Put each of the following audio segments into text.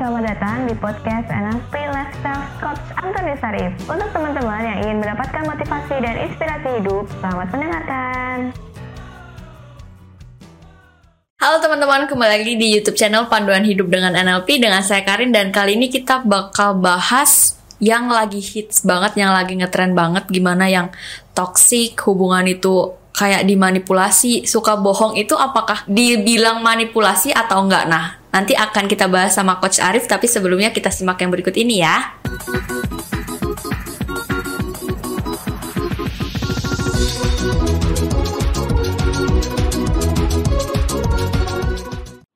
selamat datang di podcast NLP Lifestyle Coach Antoni Sarif. Untuk teman-teman yang ingin mendapatkan motivasi dan inspirasi hidup, selamat mendengarkan. Halo teman-teman, kembali lagi di YouTube channel Panduan Hidup dengan NLP dengan saya Karin dan kali ini kita bakal bahas yang lagi hits banget, yang lagi ngetren banget gimana yang toxic hubungan itu kayak dimanipulasi, suka bohong itu apakah dibilang manipulasi atau enggak? Nah, nanti akan kita bahas sama Coach Arif, tapi sebelumnya kita simak yang berikut ini ya.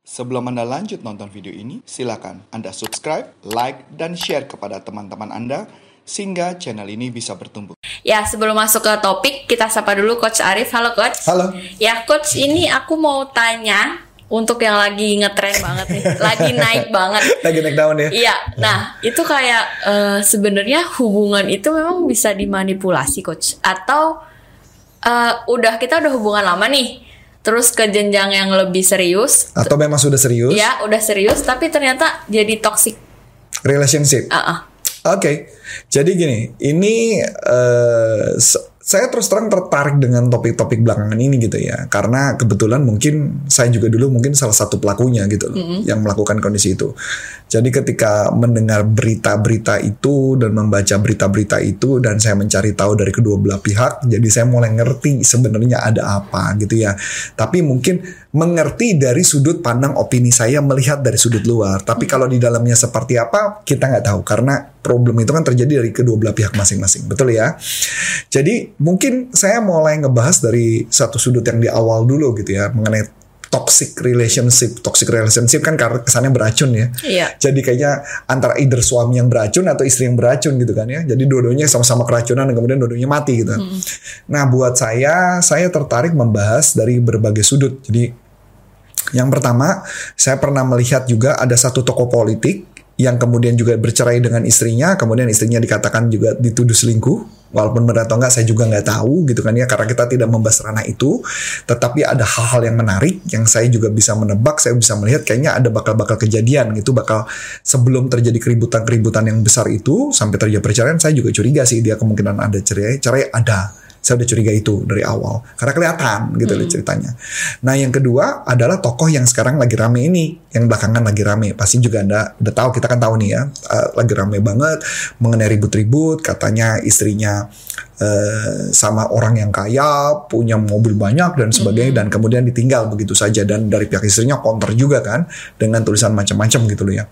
Sebelum Anda lanjut nonton video ini, silakan Anda subscribe, like, dan share kepada teman-teman Anda sehingga channel ini bisa bertumbuh. Ya, sebelum masuk ke topik, kita sapa dulu Coach Arif. Halo Coach. Halo. Ya Coach, ini aku mau tanya untuk yang lagi ngetren banget nih, lagi naik banget. Lagi naik daun ya? Iya, nah itu kayak eh, sebenarnya hubungan itu memang bisa dimanipulasi coach atau eh, udah kita udah hubungan lama nih, terus ke jenjang yang lebih serius, Atau memang sudah serius? ya udah serius tapi ternyata jadi toxic. Relationship? Ah, ah. Oke, jadi gini, ini se- saya terus terang tertarik dengan topik-topik belakangan ini gitu ya, karena kebetulan mungkin saya juga dulu mungkin salah satu pelakunya gitu loh, yang melakukan kondisi itu. Jadi ketika mendengar berita-berita itu dan membaca berita-berita itu dan saya mencari tahu dari kedua belah pihak, jadi saya mulai ngerti sebenarnya ada apa gitu ya. Tapi mungkin mengerti dari sudut pandang opini saya melihat dari sudut luar. Tapi kalau di dalamnya seperti apa kita nggak tahu karena problem itu kan terjadi dari kedua belah pihak masing-masing, betul ya? Jadi mungkin saya mulai ngebahas dari satu sudut yang di awal dulu gitu ya mengenai toxic relationship. Toxic relationship kan karena kesannya beracun ya. Iya. Jadi kayaknya antara either suami yang beracun atau istri yang beracun gitu kan ya. Jadi dua-duanya sama-sama keracunan dan kemudian dua-duanya mati gitu. Nah buat saya, saya tertarik membahas dari berbagai sudut. Jadi yang pertama, saya pernah melihat juga ada satu tokoh politik yang kemudian juga bercerai dengan istrinya, kemudian istrinya dikatakan juga dituduh selingkuh, walaupun benar atau enggak saya juga nggak tahu gitu kan ya, karena kita tidak membahas ranah itu, tetapi ada hal-hal yang menarik yang saya juga bisa menebak, saya bisa melihat kayaknya ada bakal-bakal kejadian gitu, bakal sebelum terjadi keributan-keributan yang besar itu sampai terjadi perceraian, saya juga curiga sih dia kemungkinan ada cerai, cerai ada saya udah curiga itu dari awal karena kelihatan gitu loh ceritanya. Nah yang kedua adalah tokoh yang sekarang lagi rame ini, yang belakangan lagi rame. Pasti juga anda udah tahu kita kan tahu nih ya, eh, lagi rame banget mengenai ribut-ribut. Katanya istrinya eh, sama orang yang kaya, punya mobil banyak dan sebagainya, dan kemudian ditinggal begitu saja. Dan dari pihak istrinya counter juga kan dengan tulisan macam-macam gitu loh ya.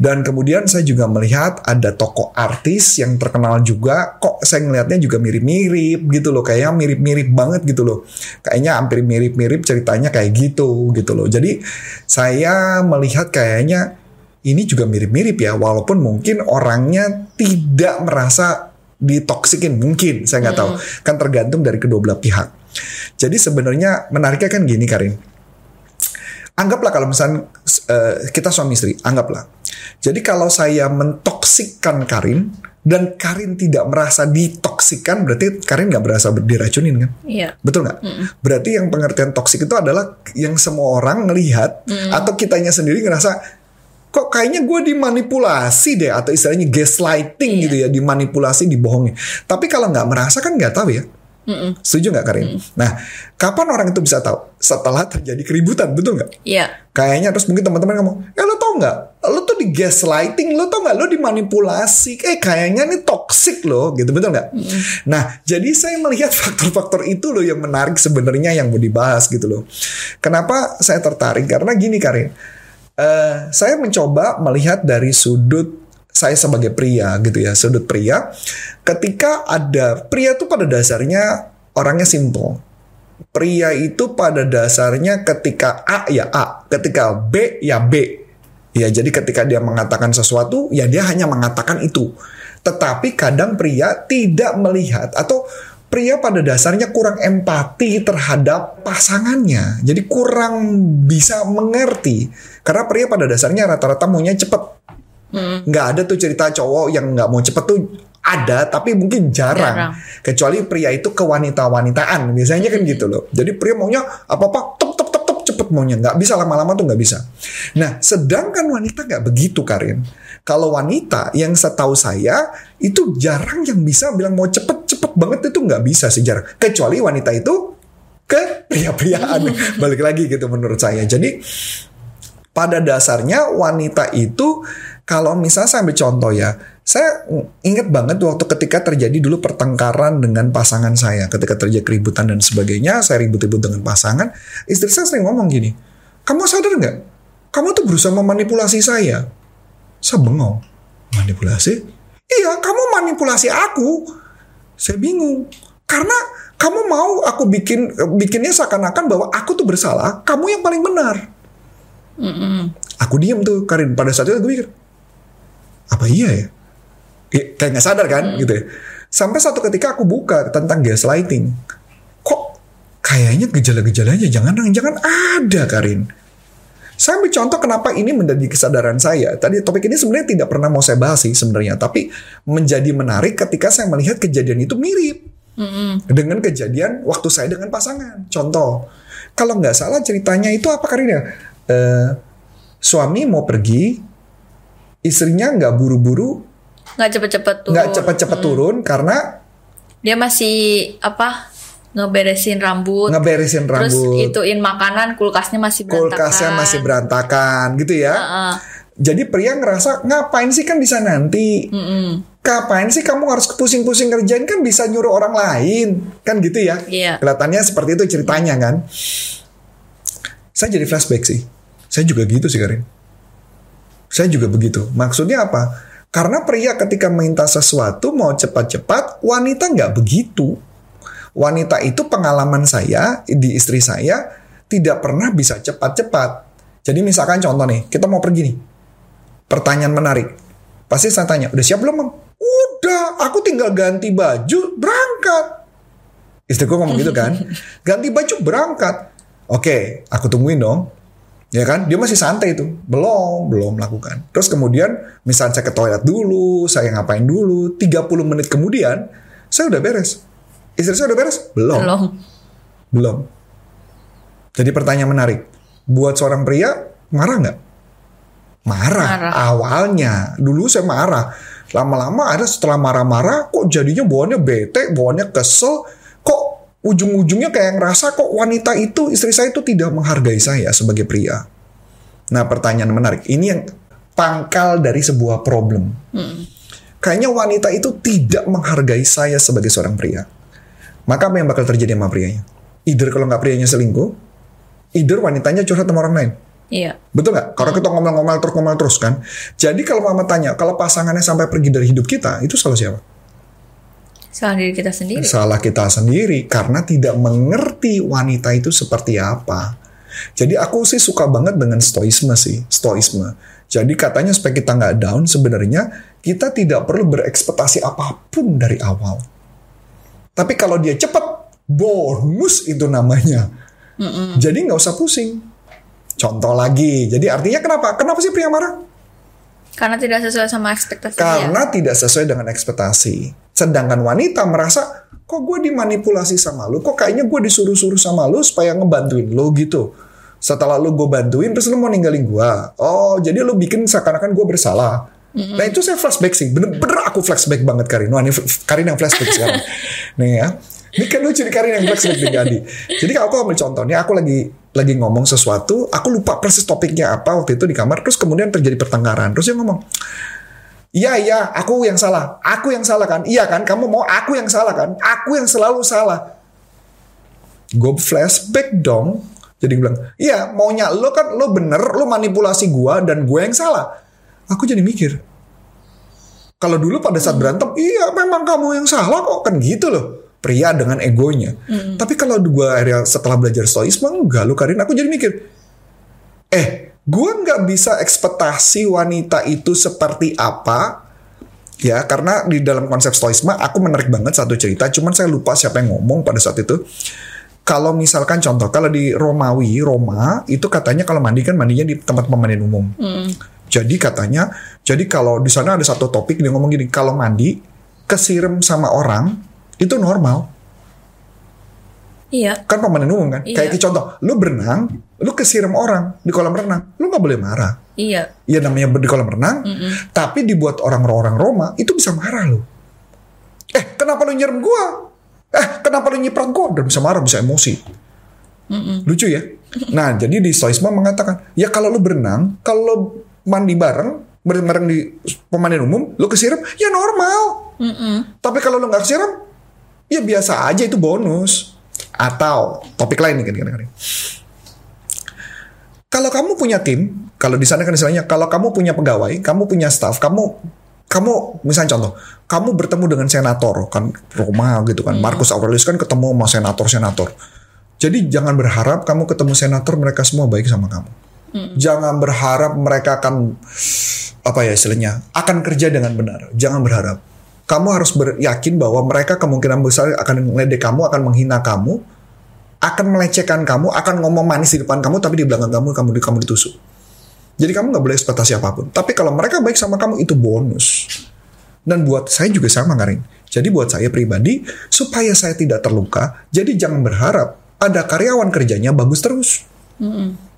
Dan kemudian saya juga melihat ada tokoh artis yang terkenal juga, kok saya ngelihatnya juga mirip-mirip gitu loh, kayaknya mirip-mirip banget gitu loh. Kayaknya hampir mirip-mirip ceritanya kayak gitu gitu loh. Jadi saya melihat kayaknya ini juga mirip-mirip ya, walaupun mungkin orangnya tidak merasa ditoksikin mungkin saya nggak tahu kan tergantung dari kedua belah pihak jadi sebenarnya menariknya kan gini Karin anggaplah kalau misalnya eh, kita suami istri, anggaplah. Jadi kalau saya mentoksikkan Karin dan Karin tidak merasa ditoksikkan, berarti Karin nggak merasa diracunin kan? Iya. Betul nggak? Berarti yang pengertian toksik itu adalah yang semua orang ngelihat atau kitanya sendiri ngerasa kok kayaknya gue dimanipulasi deh atau istilahnya gaslighting gitu ya, dimanipulasi, dibohongin. Tapi kalau nggak merasa kan nggak tahu ya. Setuju nggak Karin? Nah, kapan orang itu bisa tahu? Setelah terjadi keributan, betul nggak? Iya. Kayaknya terus mungkin teman-teman ngomong, eh lo tau nggak? Lo tuh di gaslighting, lo tau nggak? Lo dimanipulasi, eh kayaknya ini toxic loh, gitu betul nggak? Nah, jadi saya melihat faktor-faktor itu loh yang menarik sebenarnya yang mau dibahas gitu loh. Kenapa saya tertarik? Karena gini Karin, eh, saya mencoba melihat dari sudut saya sebagai pria gitu ya, sudut pria. Ketika ada pria tuh pada dasarnya orangnya simple. Pria itu pada dasarnya ketika A ya A, ketika B ya B. Ya jadi ketika dia mengatakan sesuatu ya dia hanya mengatakan itu. Tetapi kadang pria tidak melihat atau pria pada dasarnya kurang empati terhadap pasangannya. Jadi kurang bisa mengerti. Karena pria pada dasarnya rata-rata maunya cepet. Nggak ada tuh cerita cowok yang nggak mau cepet tuh ada tapi mungkin jarang. Jarang. Kecuali pria itu kewanita-wanitaan biasanya kan gitu loh. Jadi pria maunya apa-apa tep tep tep tep cepet cepet maunya nggak bisa lama-lama tuh nggak bisa nah sedangkan wanita nggak begitu Karin kalau wanita yang setahu saya itu jarang yang bisa bilang mau cepet-cepet banget itu nggak bisa sih jarang kecuali wanita itu ke pria-priaan balik lagi gitu menurut saya jadi pada dasarnya wanita itu kalau misalnya saya ambil contoh ya, saya ingat banget waktu ketika terjadi dulu pertengkaran dengan pasangan saya, ketika terjadi keributan dan sebagainya, saya ribut-ribut dengan pasangan, istri saya sering ngomong gini, kamu sadar nggak? Kamu tuh berusaha memanipulasi saya. Saya bengong. Manipulasi? Iya, kamu manipulasi aku. Saya bingung. Karena kamu mau aku bikin bikinnya seakan-akan bahwa aku tuh bersalah, kamu yang paling benar. Aku diem tuh, Karin. Pada saat itu gue pikir, apa iya ya? Ya, kayak nggak sadar kan gitu ya. Sampai satu ketika aku buka tentang gaslighting. Kok kayaknya gejala-gejalanya jangan jangan ada Karin. Saya ambil contoh kenapa ini menjadi kesadaran saya. Tadi topik ini sebenarnya tidak pernah mau saya bahas sih sebenarnya, tapi menjadi menarik ketika saya melihat kejadian itu mirip dengan kejadian waktu saya dengan pasangan. Contoh, kalau nggak salah ceritanya itu apa Karin ya? Eh, suami mau pergi, istrinya nggak buru-buru, nggak cepet-cepet turun nggak cepat-cepat turun karena dia masih apa ngeberesin rambut ngeberesin terus rambut, ituin makanan kulkasnya masih berantakan kulkasnya masih berantakan gitu ya. Heeh. Jadi pria ngerasa ngapain sih kan bisa nanti. Ngapain sih kamu harus pusing-pusing kerjain kan bisa nyuruh orang lain. Kan gitu ya. Iya. Kelihatannya seperti itu ceritanya kan. Saya jadi flashback sih. Saya juga gitu sih Karin. Saya juga begitu. Maksudnya apa? Karena pria ketika minta sesuatu mau cepat-cepat, wanita nggak begitu. Wanita itu pengalaman saya di istri saya tidak pernah bisa cepat-cepat. Jadi misalkan contoh nih, kita mau pergi nih. Pertanyaan menarik. Pasti saya tanya, udah siap belum, Mam? Udah, aku tinggal ganti baju, berangkat. Istriku ngomong gitu kan. Ganti baju, berangkat. Oke, aku tungguin dong. Ya kan, dia masih santai itu. Belum, belum melakukan. Terus kemudian, misalnya saya ke toilet dulu, saya ngapain dulu, 30 menit kemudian, saya udah beres. Istri saya udah beres? Belum. belum Belum. Jadi pertanyaan menarik. Buat seorang pria, marah nggak? Marah. Marah. Awalnya. Dulu saya marah. Lama-lama ada setelah marah-marah, kok jadinya bawaannya bete, bawaannya kesel. Kok ujung-ujungnya kayak ngerasa kok wanita itu, istri saya itu tidak menghargai saya sebagai pria. Nah pertanyaan menarik. Ini yang pangkal dari sebuah problem. Kayaknya wanita itu tidak menghargai saya sebagai seorang pria. Maka apa yang bakal terjadi sama prianya? Either kalau nggak prianya selingkuh, either wanitanya curhat sama orang lain. iya Betul nggak? Karena kita ngomel-ngomel terus ngomel terus kan. Jadi kalau mama tanya, kalau pasangannya sampai pergi dari hidup kita, itu salah siapa? salah diri kita sendiri Salah kita sendiri karena tidak mengerti wanita itu seperti apa. Jadi aku sih suka banget dengan stoisme sih, stoisme. Jadi katanya supaya kita nggak down, sebenarnya kita tidak perlu berekspektasi apa pun dari awal. Tapi kalau dia cepat, bonus itu namanya. Jadi nggak usah pusing. Contoh lagi. Jadi artinya kenapa? Kenapa sih pria marah? karena tidak sesuai sama ekspektasi Karena tidak sesuai dengan ekspektasi. Sedangkan wanita merasa, kok gue dimanipulasi sama lu? Kok kayaknya gue disuruh-suruh sama lu supaya ngebantuin lu gitu. Setelah lu gue bantuin, terus lu mau ninggalin gue. Oh, jadi lu bikin seakan-akan gue bersalah. Nah itu saya flashback sih. Bener-bener aku flashback banget Karin. Wah ini Karin yang flashback sekarang. nih ya. Ini kan lucu nih Karin yang flashback nih Adi. Jadi kalau aku ambil contohnya, aku lagi lagi ngomong sesuatu, aku lupa persis topiknya apa waktu itu di kamar, terus kemudian terjadi pertengkaran. Terus dia ngomong, Iya iya, aku yang salah. Aku yang salah kan? Iya kan? Kamu mau aku yang salah kan? Aku yang selalu salah. Gue flashback dong. Jadi gue bilang, iya maunya lo kan lo bener, lo manipulasi gue dan gue yang salah. Aku jadi mikir. Kalau dulu pada saat berantem, iya memang kamu yang salah kok kan gitu loh. Pria dengan egonya. Tapi kalau gue akhirnya setelah belajar stoisme, enggak lo Karin. Aku jadi mikir, eh gue nggak bisa ekspektasi wanita itu seperti apa ya karena di dalam konsep stoisme aku menarik banget satu cerita cuman saya lupa siapa yang ngomong pada saat itu kalau misalkan contoh kalau di Romawi Roma itu katanya kalau mandi kan mandinya di tempat pemandian umum jadi katanya jadi kalau di sana ada satu topik dia ngomong gini kalau mandi kesirem sama orang itu normal Iya. Kan pemain umum kan? Iya. Kayak contoh, lu berenang, lu kesiram orang di kolam renang, lu nggak boleh marah. Iya. Ya namanya di kolam renang, tapi dibuat orang-orang Roma itu bisa marah lu. Eh, kenapa lu nyerem gua? Eh, kenapa lu nyiprat gua? Dan bisa marah, bisa emosi. Lucu ya? Nah, jadi di Stoisme mengatakan, ya kalau lu berenang, kalau mandi bareng, bareng di pemandian umum, lu kesiram, ya normal. Tapi kalau lu nggak kesiram, ya biasa aja itu bonus. Atau topik lain nih kan kadang-kadang. Kalau kamu punya tim, kalau di sana kan istilahnya, kalau kamu punya pegawai, kamu punya staff, kamu kamu misalnya contoh, kamu bertemu dengan senator kan Roma gitu kan, Marcus Aurelius kan ketemu sama senator-senator. Jadi jangan berharap kamu ketemu senator mereka semua baik sama kamu. Jangan berharap mereka akan apa ya istilahnya akan kerja dengan benar. Jangan berharap. Kamu harus beryakin bahwa mereka kemungkinan besar akan meledek kamu, akan menghina kamu, akan melecehkan kamu, akan ngomong manis di depan kamu, tapi di belakang kamu kamu kamu ditusuk. Jadi kamu nggak boleh ekspektasi apa pun. Tapi kalau mereka baik sama kamu itu bonus. Dan buat saya juga sama Karin. Jadi buat saya pribadi supaya saya tidak terluka, jadi jangan berharap ada karyawan kerjanya bagus terus.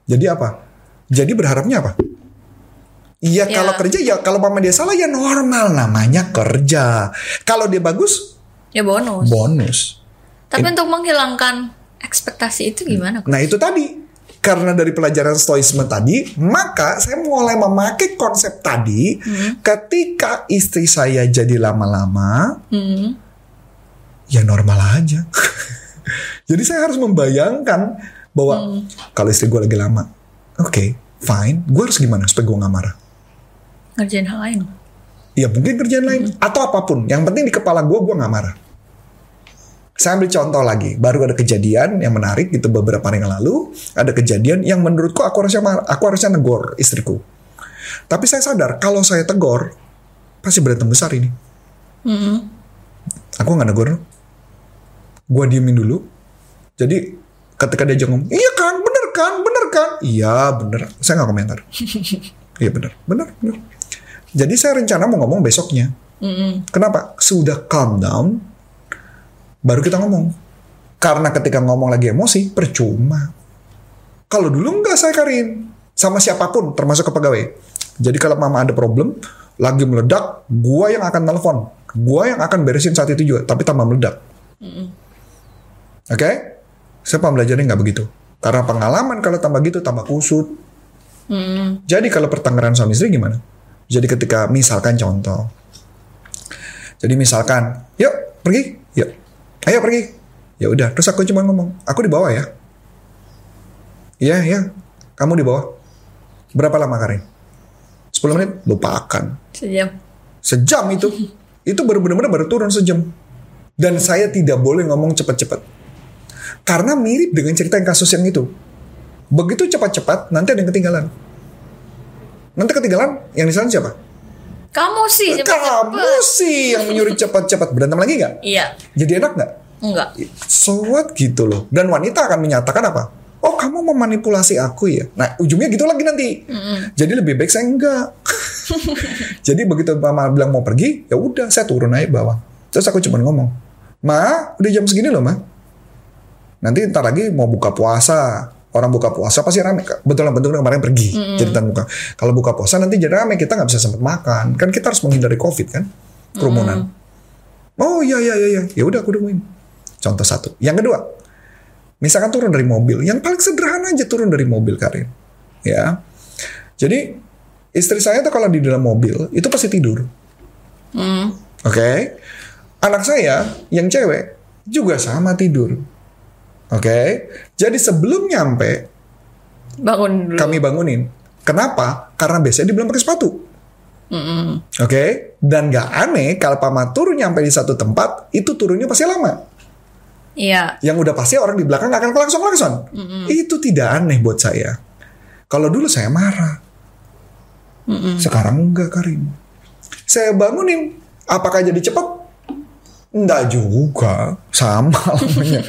Jadi apa? Jadi berharapnya apa? Iya Ya. kalau kerja ya kalau mama dia salah ya normal namanya kerja. Kalau dia bagus Ya bonus. bonus. Tapi untuk menghilangkan ekspektasi itu gimana? Nah itu tadi karena dari pelajaran stoisme tadi, maka saya mulai memakai konsep tadi ketika istri saya jadi lama-lama, Hmm. ya normal aja. jadi saya harus membayangkan bahwa kalau istri gue lagi lama, oke, fine, gue harus gimana supaya gue nggak marah? Ngerjain hal lain. Ya mungkin kerjaan lain atau apa pun. Yang penting di kepala gue, gue nggak marah. Saya ambil contoh lagi. Baru ada kejadian yang menarik gitu beberapa hari yang lalu. Ada kejadian yang menurutku aku harusnya aku harusnya negor istriku. Tapi saya sadar kalau saya tegor pasti berantem besar ini. Aku nggak negor. Gue diemin dulu. Jadi ketika dia ngomong, iya kan, bener kan, bener kan, iya bener. Saya nggak komentar. Iya bener, bener, bener. Jadi saya rencana mau ngomong besoknya. Kenapa? Sudah calm down, baru kita ngomong. Karena ketika ngomong lagi emosi, percuma. Kalau dulu enggak saya Karin. Sama siapa pun, termasuk ke pegawai. Jadi kalau mama ada problem, lagi meledak, gua yang akan telepon. Gua yang akan beresin saat itu juga, tapi tambah meledak. Oke? Saya pembelajarannya nggak begitu. Karena pengalaman kalau tambah gitu, tambah kusut. Jadi kalau pertengkaran suami istri gimana? Jadi ketika misalkan contoh, jadi misalkan, yuk pergi, yuk, ayo pergi, ya udah. Terus aku cuma ngomong, aku di bawah ya. Iya iya, kamu di bawah. Berapa lama Karin? 10 menit, lupakan. Sejam. Sejam itu, itu baru benar-benar baru turun sejam. Dan saya tidak boleh ngomong cepat-cepat. Karena mirip dengan cerita yang kasus yang itu. Begitu cepat-cepat, nanti ada yang ketinggalan. Nanti ketinggalan, yang di sana siapa? Kamu sih Kamu cepet-cepet. sih yang menyuruh cepat-cepat. Berantem lagi nggak? Iya. Jadi enak nggak? Enggak. So what gitu loh. Dan wanita akan menyatakan apa? Oh kamu memanipulasi aku ya. Nah ujungnya gitu lagi nanti. Jadi lebih baik saya enggak. Jadi begitu mama bilang mau pergi, ya udah saya turun aja bawah. Terus aku cuma ngomong, Ma, udah jam segini loh ma. Nanti ntar lagi mau buka puasa. Orang buka puasa pasti rame. Betul betul kemarin pergi. Jadi tan buka. Kalau buka puasa nanti jadi rame kita nggak bisa sempat makan. Kan kita harus menghindari covid kan, kerumunan. Oh iya iya iya iya. Ya udah aku tungguin. Contoh satu. Yang kedua, misalkan turun dari mobil, yang paling sederhana aja turun dari mobil Karin. Ya. Jadi istri saya tuh kalau di dalam mobil itu pasti tidur. Oke. Anak saya yang cewek juga sama tidur. Oke. Jadi sebelum nyampe Bangun dulu. kami bangunin. Kenapa? Karena biasanya dia belum pakai sepatu. Oke, dan gak aneh kalau Pama turun nyampe di satu tempat, itu turunnya pasti lama. Iya. Yang udah pasti orang di belakang gak akan kelakson-kelakson. Itu tidak aneh buat saya. Kalau dulu saya marah. Sekarang enggak, Karin. Saya bangunin. Apakah jadi cepat? Enggak juga. Sama lamanya.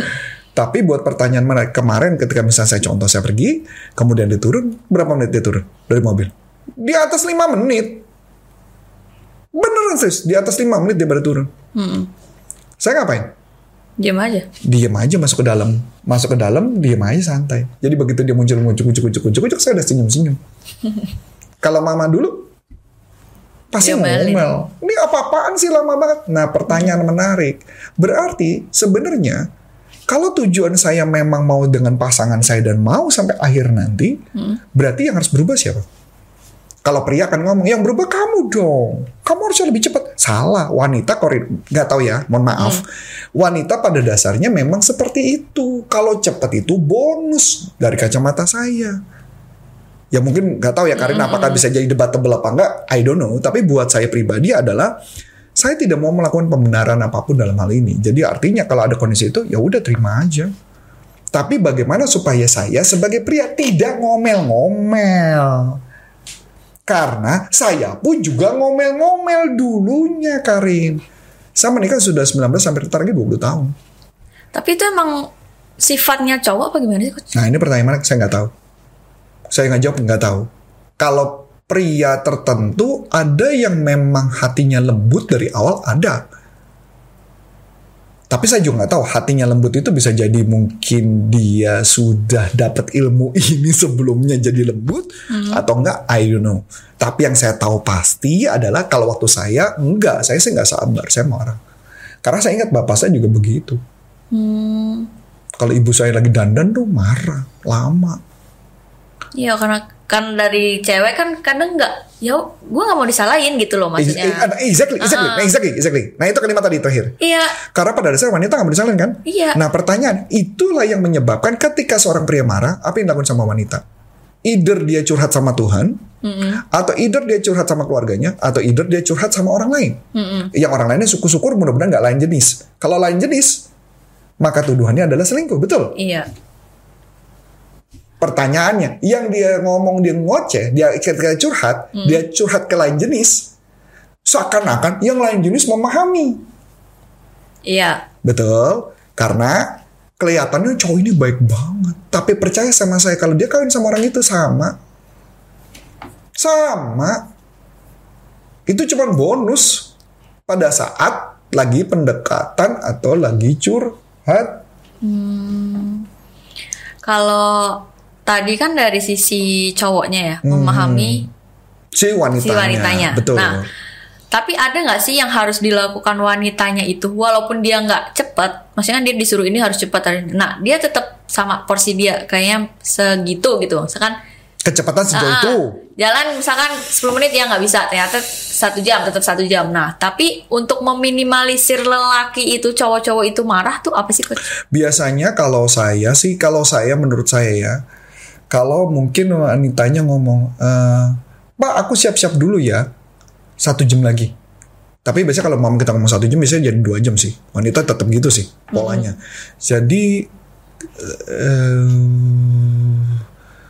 Tapi buat pertanyaan mereka kemarin ketika misalnya saya contoh saya pergi, kemudian dia turun, berapa menit dia turun dari mobil? Di atas 5 menit. Beneran sis, di atas 5 menit dia baru turun. Saya ngapain? Diam aja. Diem aja masuk ke dalam, masuk ke dalam, diem aja santai. Jadi begitu dia muncul muncul muncul muncul muncul, muncul saya udah senyum senyum. Kalau mama dulu pasti Diomelin. ngomel. Ini apa-apaan sih lama banget? Nah pertanyaan menarik. Berarti sebenarnya kalau tujuan saya memang mau dengan pasangan saya dan mau sampai akhir nanti, berarti yang harus berubah siapa? Kalau pria kan ngomong, yang berubah kamu dong. Kamu harusnya lebih cepat. Salah, wanita kori nggak tahu ya, mohon maaf. Wanita pada dasarnya memang seperti itu. Kalau cepat itu bonus dari kacamata saya. Ya mungkin nggak tahu ya Karin apakah bisa jadi debatable apa enggak, I don't know. Tapi buat saya pribadi adalah saya tidak mau melakukan pembenaran apa pun dalam hal ini. Jadi artinya kalau ada kondisi itu ya udah terima aja. Tapi bagaimana supaya saya sebagai pria tidak ngomel-ngomel? Karena saya pun juga ngomel-ngomel dulunya Karin. Saya menikah sudah 19 sampai target 20 tahun. Tapi itu emang sifatnya cowok apa gimana sih? Nah ini pertanyaan saya nggak tahu. Saya nggak jawab nggak tahu. Kalau pria tertentu ada yang memang hatinya lembut dari awal ada. Tapi saya juga nggak tahu hatinya lembut itu bisa jadi mungkin dia sudah dapat ilmu ini sebelumnya jadi lembut atau enggak I don't know. Tapi yang saya tahu pasti adalah kalau waktu saya enggak, saya sih nggak sabar, saya marah. Karena saya ingat bapak saya juga begitu. Kalau ibu saya lagi dandan tuh marah, lama. Iya karena kan dari cewek kan kadang nggak, ya gue nggak mau disalahin gitu loh maksudnya. Exactly, exactly, nah, exactly, exactly. Nah itu kalimat tadi terakhir. Iya, Karena pada dasarnya wanita nggak mau disalahin kan? Iya. Nah pertanyaan, itulah yang menyebabkan ketika seorang pria marah, apa yang dilakukan sama wanita? Either dia curhat sama Tuhan, atau either dia curhat sama keluarganya, atau either dia curhat sama orang lain. Yang orang lainnya syukur-syukur mudah-mudahan nggak lain jenis. Kalau lain jenis, maka tuduhannya adalah selingkuh, betul? iya, Pertanyaannya, yang dia ngomong dia ngoceh, dia ketika curhat, dia curhat ke lain jenis, seakan-akan yang lain jenis memahami. iya, Betul, karena kelihatannya cowok ini baik banget. Tapi percaya sama saya, kalau dia kawin sama orang itu sama. Sama. Itu cuma bonus pada saat lagi pendekatan atau lagi curhat. kalau tadi kan dari sisi cowoknya ya memahami Si wanitanya. si wanitanya. Betul. Nah, tapi ada nggak sih yang harus dilakukan wanitanya itu walaupun dia nggak cepet, maksudnya dia disuruh ini harus cepat. Nah, dia tetap sama porsi dia kayaknya segitu gitu. Misalkan Kecepatan sejauh ah, itu. jalan misalkan 10 menit ya nggak bisa, ternyata satu jam tetap satu jam. Nah, tapi untuk meminimalisir lelaki itu cowok-cowok itu marah tuh apa sih coach? Biasanya kalau saya sih, kalau saya menurut saya ya, kalau mungkin wanitanya ngomong, "Eh, Pak aku siap-siap dulu ya, satu jam lagi. Tapi biasanya kalau mau kita ngomong satu jam, biasanya jadi dua jam sih. Wanita tetap gitu sih polanya. Jadi eh,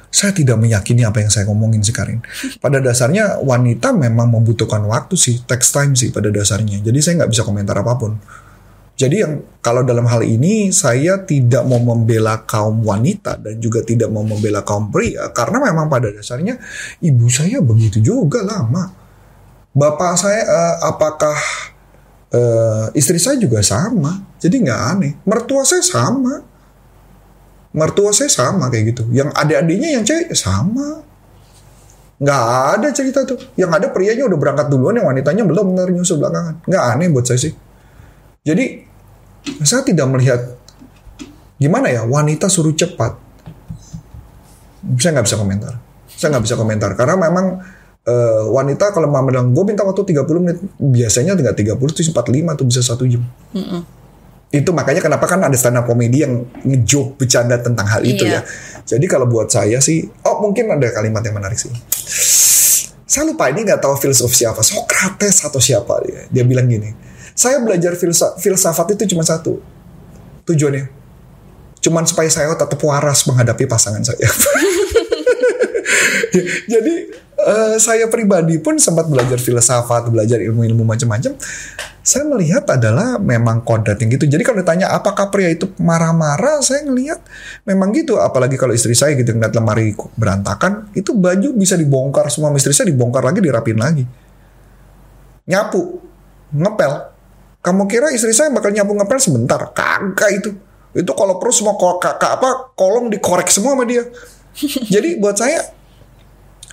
saya tidak meyakini apa yang saya ngomongin sih Karin. Pada dasarnya wanita memang membutuhkan waktu sih, text time sih pada dasarnya. Jadi saya nggak bisa komentar apa pun. Jadi yang kalau dalam hal ini saya tidak mau membela kaum wanita dan juga tidak mau membela kaum pria karena memang pada dasarnya ibu saya begitu juga lama. Bapak saya eh, apakah eh, istri saya juga sama. Jadi nggak aneh. Mertua saya sama. Mertua saya sama kayak gitu. Yang adik-adiknya yang cewek sama. Nggak ada cerita tuh. Yang ada prianya udah berangkat duluan, yang wanitanya belum benar nyusul belakangan. Nggak aneh buat saya sih. Jadi saya tidak melihat gimana ya wanita suruh cepat. Saya nggak bisa komentar. Saya nggak bisa komentar karena memang eh, wanita kalau mau bilang gue minta waktu 30 menit biasanya nggak 30 tuh 45 tuh bisa satu jam. Itu makanya kenapa kan ada stand up komedi yang ngejoke bercanda tentang hal itu Iya. ya. Jadi kalau buat saya sih, oh mungkin ada kalimat yang menarik sih. Saya lupa ini nggak tahu filsuf siapa, Socrates atau siapa dia. Dia bilang gini, saya belajar filsa- filsafat itu cuma satu tujuannya, cuman supaya saya tetap waras menghadapi pasangan saya. Jadi eh, saya pribadi pun sempat belajar filsafat, belajar ilmu-ilmu macam-macam. Saya melihat adalah memang kodrat yang gitu. Jadi kalau ditanya apakah pria itu marah-marah, saya ngelihat memang gitu. Apalagi kalau istri saya gitu ngeliat lemari berantakan, itu baju bisa dibongkar semua istri saya dibongkar lagi, dirapin lagi. Nyapu, ngepel, Kamu kira istri saya bakal nyapu ngepel sebentar? Kagak itu. Itu kalau perlu semua ko- ka- ka- apa kolong dikorek semua sama dia. Jadi buat saya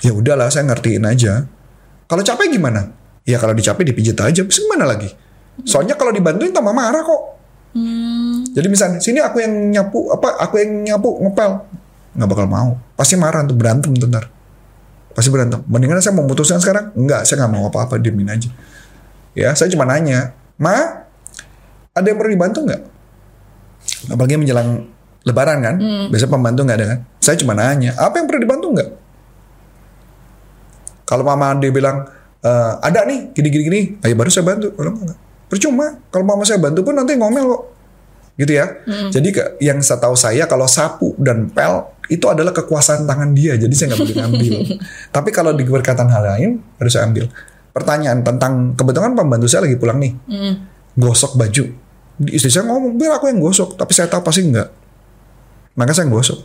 ya udahlah saya ngertiin aja. Kalau capek gimana? Ya kalau dicapek dipijit aja. Terus gimana lagi? Soalnya kalau dibantuin tambah marah kok. Jadi misalnya sini aku yang nyapu apa aku yang nyapu ngepel nggak bakal mau. Pasti marah untuk berantem bentar. Pasti berantem. Mendingan saya memutuskan sekarang? Enggak, saya nggak mau apa-apa, diemin aja. Ya, saya cuma nanya, Ma, ada yang perlu dibantu nggak? Apalagi menjelang Lebaran kan, biasa pembantu nggak ada kan? Saya cuma nanya, apa yang perlu dibantu nggak? Kalau mama dia bilang "E, ada nih, gini-gini gini, ayo baru saya bantu. Kalau enggak, percuma. Kalau mama saya bantu pun nanti ngomel kok, gitu ya. Jadi ke, yang setahu saya kalau sapu dan pel itu adalah kekuasaan tangan dia, jadi saya nggak boleh ngambil. Tapi kalau di berkaitan hal lain, baru saya ambil. Pertanyaan tentang kebetulan pembantu saya lagi pulang nih, gosok baju. Istri saya ngomong, biar aku yang gosok, tapi saya tahu pasti enggak. Maka saya yang gosok.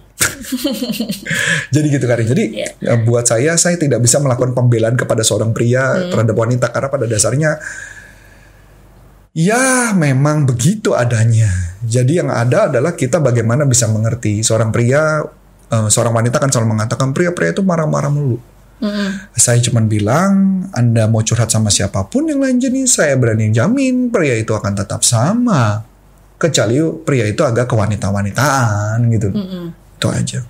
Jadi gitu Karin. Jadi Iya. ya, buat saya, saya tidak bisa melakukan pembelaan kepada seorang pria terhadap wanita karena pada dasarnya Ya, memang begitu adanya. Jadi yang ada adalah kita bagaimana bisa mengerti seorang pria, eh, seorang wanita kan selalu mengatakan pria-pria itu marah-marah mulu. Saya cuma bilang, Anda mau curhat sama siapa pun yang lain jenis, saya berani jamin pria itu akan tetap sama. Kecuali pria itu agak kewanita-wanitaan gitu. Itu aja.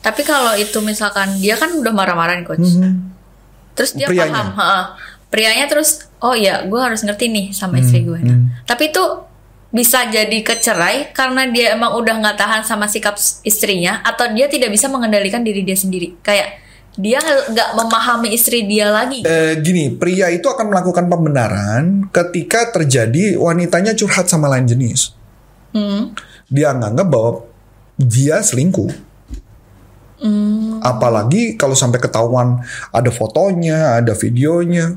Tapi kalau itu misalkan dia kan udah marah-marah nih coach. Terus dia Prianya. paham, ha, prianya terus oh ya gue harus ngerti nih sama istri gue. Nah, Tapi itu bisa jadi kecerai karena dia emang udah nggak tahan sama sikap istrinya atau dia tidak bisa mengendalikan diri dia sendiri. Kayak dia nggak memahami istri dia lagi. Eh, gini, pria itu akan melakukan pembenaran ketika terjadi wanitanya curhat sama lain jenis. Hmm. Dia nganggap bahwa dia selingkuh. Apalagi kalau sampai ketahuan ada fotonya, ada videonya.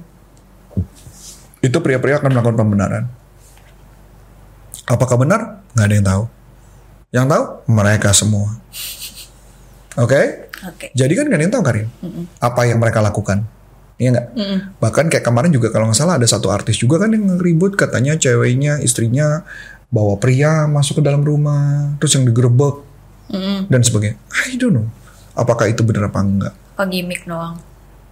Itu pria-pria akan melakukan pembenaran. Apakah benar? Nggak ada yang tahu. Yang tahu mereka semua. Oke? Oke. Jadi kan gak ada yang tahu Karin apa yang mereka lakukan. Iya nggak? Bahkan kayak kemarin juga kalau nggak salah ada satu artis juga kan yang ribut katanya ceweknya istrinya bawa pria masuk ke dalam rumah terus yang digerebek dan sebagainya. I don't know apakah itu benar apa enggak. Apa gimmick doang?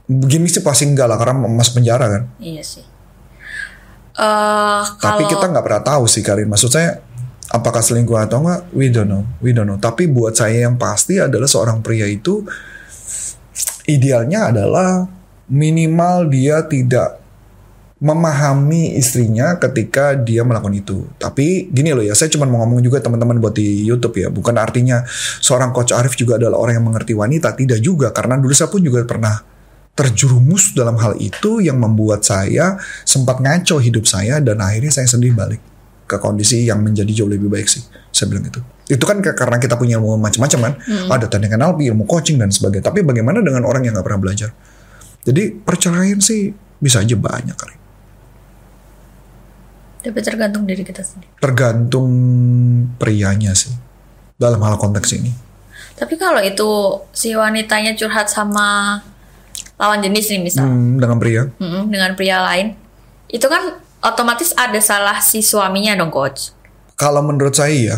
Begini sih pasti enggak lah karena masuk penjara kan. Iya sih. Tapi kalau kita nggak pernah tahu sih Karin. Maksud saya apakah selingkuh atau enggak? We don't know. We don't know. Tapi buat saya yang pasti adalah seorang pria itu idealnya adalah minimal dia tidak memahami istrinya ketika dia melakukan itu. Tapi gini loh ya, saya cuma mau ngomong juga teman-teman buat di YouTube ya. Bukan artinya seorang coach Arif juga adalah orang yang mengerti wanita. Tidak juga, karena dulu saya pun juga pernah terjerumus dalam hal itu yang membuat saya sempat ngaco hidup saya dan akhirnya saya sendiri balik ke kondisi yang menjadi jauh lebih baik sih. Saya bilang itu. Itu kan karena kita punya ilmu macam-macam kan. Ada teknik NLP, ilmu coaching dan sebagainya. Tapi bagaimana dengan orang yang nggak pernah belajar? Jadi perceraian sih bisa aja banyak kali. tapi tergantung diri kita sendiri. Tergantung prianya sih. Dalam hal konteks ini. Tapi kalau itu si wanitanya curhat sama lawan jenis nih misal, Hmm, dengan pria. Mm-mm, dengan pria lain, itu kan otomatis ada salah si suaminya dong coach. Kalau menurut saya ya,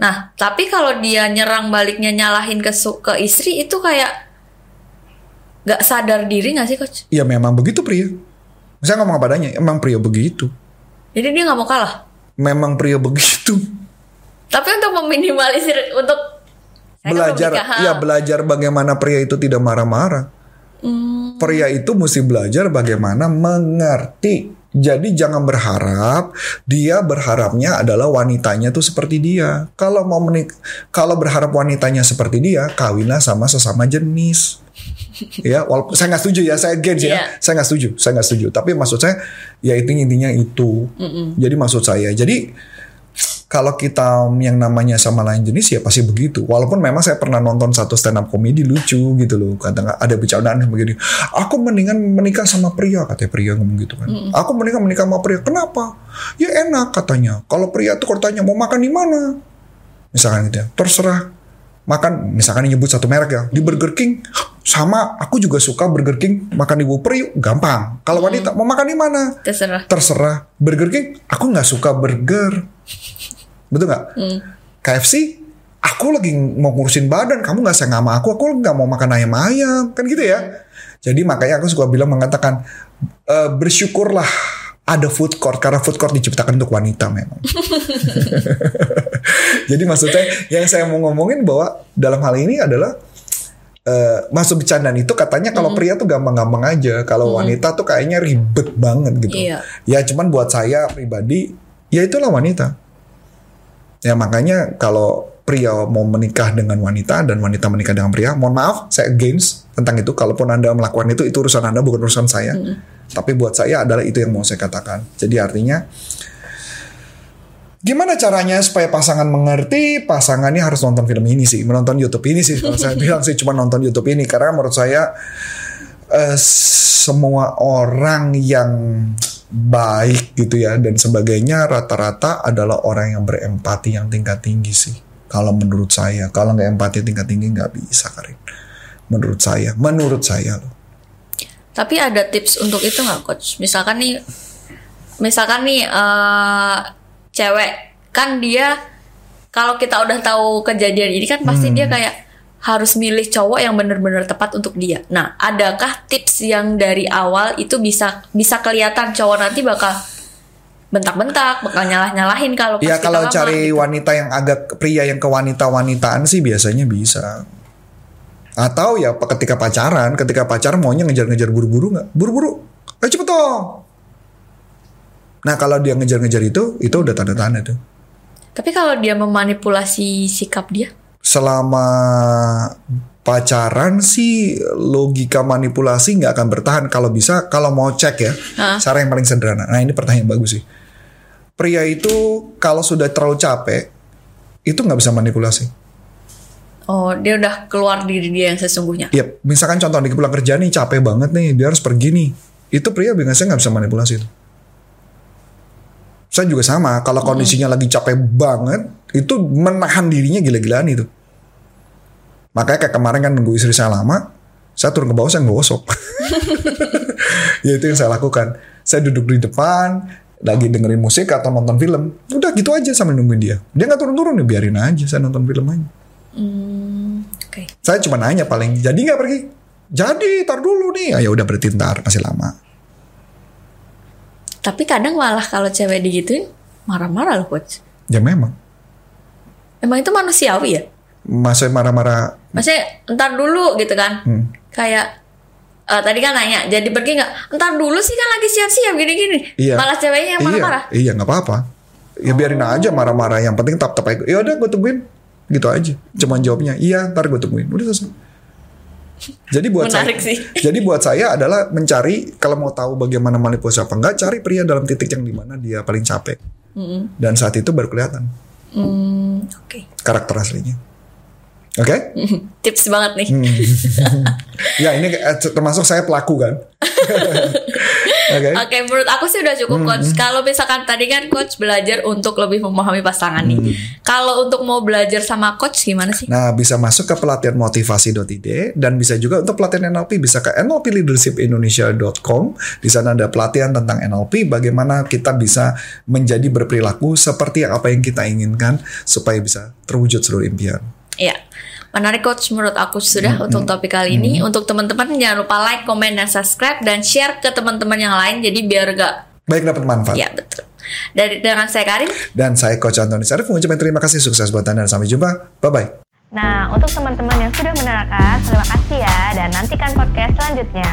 Nah, tapi kalau dia nyerang baliknya nyalahin ke su- ke istri itu kayak nggak sadar diri nggak sih coach? ya memang begitu pria. Saya ngomong apa adanya, emang pria begitu. Jadi dia nggak mau kalah. Memang pria begitu. Tapi untuk meminimalisir untuk kan belajar ya belajar bagaimana pria itu tidak marah-marah. Hmm. Pria itu mesti belajar bagaimana mengerti. Jadi jangan berharap dia berharapnya adalah wanitanya tuh seperti dia. Kalau mau menik kalau berharap wanitanya seperti dia, kawinlah sama sesama jenis. ya, walaupun saya nggak setuju ya, saya against ya, Iya. saya nggak setuju, saya nggak setuju. Tapi maksud saya, ya itu intinya itu. Jadi maksud saya, jadi kalau kita yang namanya sama lain jenis ya pasti begitu. Walaupun memang saya pernah nonton satu stand up komedi lucu gitu loh. Kata ada bercandaan begini. Aku mendingan menikah sama pria katanya pria ngomong gitu kan. Aku mendingan menikah sama pria. Kenapa? Ya enak katanya. Kalau pria tuh kalau tanya mau makan di mana? Misalkan gitu ya. Terserah. Makan misalkan nyebut satu merek ya di Burger King sama aku juga suka Burger King makan di Whopper yuk gampang kalau wanita mau makan di mana Terserah. terserah Burger King aku nggak suka burger betul nggak KFC aku lagi mau ngurusin badan kamu nggak sayang sama aku aku nggak mau makan ayam ayam kan gitu ya jadi makanya aku suka bilang mengatakan e, bersyukurlah ada food court karena food court diciptakan untuk wanita memang jadi maksudnya yang saya mau ngomongin bahwa dalam hal ini adalah eh, masuk bercandaan itu katanya kalau pria tuh gampang-gampang aja, kalau wanita tuh kayaknya ribet banget gitu. Iya. Ya cuman buat saya pribadi, ya itulah wanita. Ya makanya kalau pria mau menikah dengan wanita dan wanita menikah dengan pria, mohon maaf, saya against tentang itu. Kalaupun anda melakukan itu, itu urusan anda bukan urusan saya. Tapi buat saya adalah itu yang mau saya katakan. Jadi artinya Gimana caranya supaya pasangan mengerti? Pasangannya harus nonton film ini sih, menonton YouTube ini sih. Kalau saya bilang sih cuma nonton YouTube ini karena menurut saya eh, semua orang yang baik gitu ya dan sebagainya rata-rata adalah orang yang berempati yang tingkat tinggi sih. Kalau menurut saya, kalau nggak empati tingkat tinggi nggak bisa Karin. Menurut saya, menurut saya loh. Tapi ada tips untuk itu nggak coach? Misalkan nih, misalkan nih eh, cewek kan dia kalau kita udah tahu kejadian ini kan pasti dia kayak harus milih cowok yang bener-bener tepat untuk dia. Nah, adakah tips yang dari awal itu bisa bisa kelihatan cowok nanti bakal bentak-bentak, bakal nyalah-nyalahin kalau pas Ya kalau cari gitu. wanita yang agak pria yang kewanita-wanitaan sih biasanya bisa. Atau ya ketika pacaran, ketika pacaran maunya ngejar-ngejar buru-buru nggak? Buru-buru, ayo cepet dong. Nah kalau dia ngejar-ngejar itu, itu udah tanda-tanda tuh. Tapi kalau dia memanipulasi sikap dia, Selama pacaran sih logika manipulasi nggak akan bertahan. Kalau bisa, kalau mau cek ya, cara yang paling sederhana. Nah ini pertanyaan yang bagus sih. Pria itu kalau sudah terlalu capek, itu nggak bisa manipulasi. oh dia udah keluar diri dia yang sesungguhnya. Iya, misalkan contoh di pulang kerja nih capek banget nih, dia harus pergi nih. Itu pria biasanya nggak bisa manipulasi itu. Saya juga sama, kalau kondisinya lagi capek banget, itu menahan dirinya gila-gilaan itu. Makanya kayak kemarin kan nunggu istri saya lama, saya turun ke bawah saya ngosok. ya itu yang saya lakukan. Saya duduk di depan, lagi dengerin musik atau nonton film. Udah gitu aja sambil nungguin dia. Dia nggak turun-turun, ya biarin aja, saya nonton film aja. Oke. Saya cuma nanya paling, jadi nggak pergi? Jadi, tar dulu nih. Ah, ya udah berarti ntar, masih lama. Tapi kadang malah kalau cewek digituin marah-marah loh coach. Ya memang. Emang itu manusiawi ya? Masa marah-marah, Maksudnya entar dulu gitu kan? Hmm. Kayak eh, tadi kan nanya, jadi pergi nggak? Entar dulu sih kan lagi siap-siap gini-gini. iya. Malah ceweknya yang marah-marah. Oh. Iya, iya nggak apa-apa. Ya biarin aja marah-marah. Yang penting tap-tap aja. Ya udah gue tungguin. Gitu aja. Cuman jawabnya, iya ntar gue tungguin. Udah selesai. Jadi buat Menarik saya, sih. jadi buat saya adalah mencari kalau mau tahu bagaimana manipulasi apa enggak, cari pria dalam titik yang di mana dia paling capek. Dan saat itu baru kelihatan Hmm, oke. karakter aslinya. Oke? Tips banget nih. Hmm. ya ini eh, termasuk saya pelaku kan. Oke. Oke, menurut aku sih udah Hmm, cukup coach. Kalau misalkan tadi kan coach belajar untuk lebih memahami pasangan nih. Hmm. Kalau untuk mau belajar sama coach gimana sih? Nah, bisa masuk ke pelatihan motivasi.id dan bisa juga untuk pelatihan NLP bisa ke nlpleadershipindonesia.com. Di sana ada pelatihan tentang NLP bagaimana kita bisa menjadi berperilaku seperti apa yang kita inginkan supaya bisa terwujud seluruh impian. Iya. Menarik coach menurut aku sudah Hmm, untuk topik kali ini. Untuk teman-teman jangan lupa like, komen, dan subscribe dan share ke teman-teman yang lain jadi biar gak Baik dapat manfaat. ya betul. Dari dengan saya Karin, Dan saya Coach Antoni Sarif mengucapkan terima kasih sukses buat Anda dan sampai jumpa. Bye bye. Nah, untuk teman-teman yang sudah menerangkan, terima kasih ya dan nantikan podcast selanjutnya.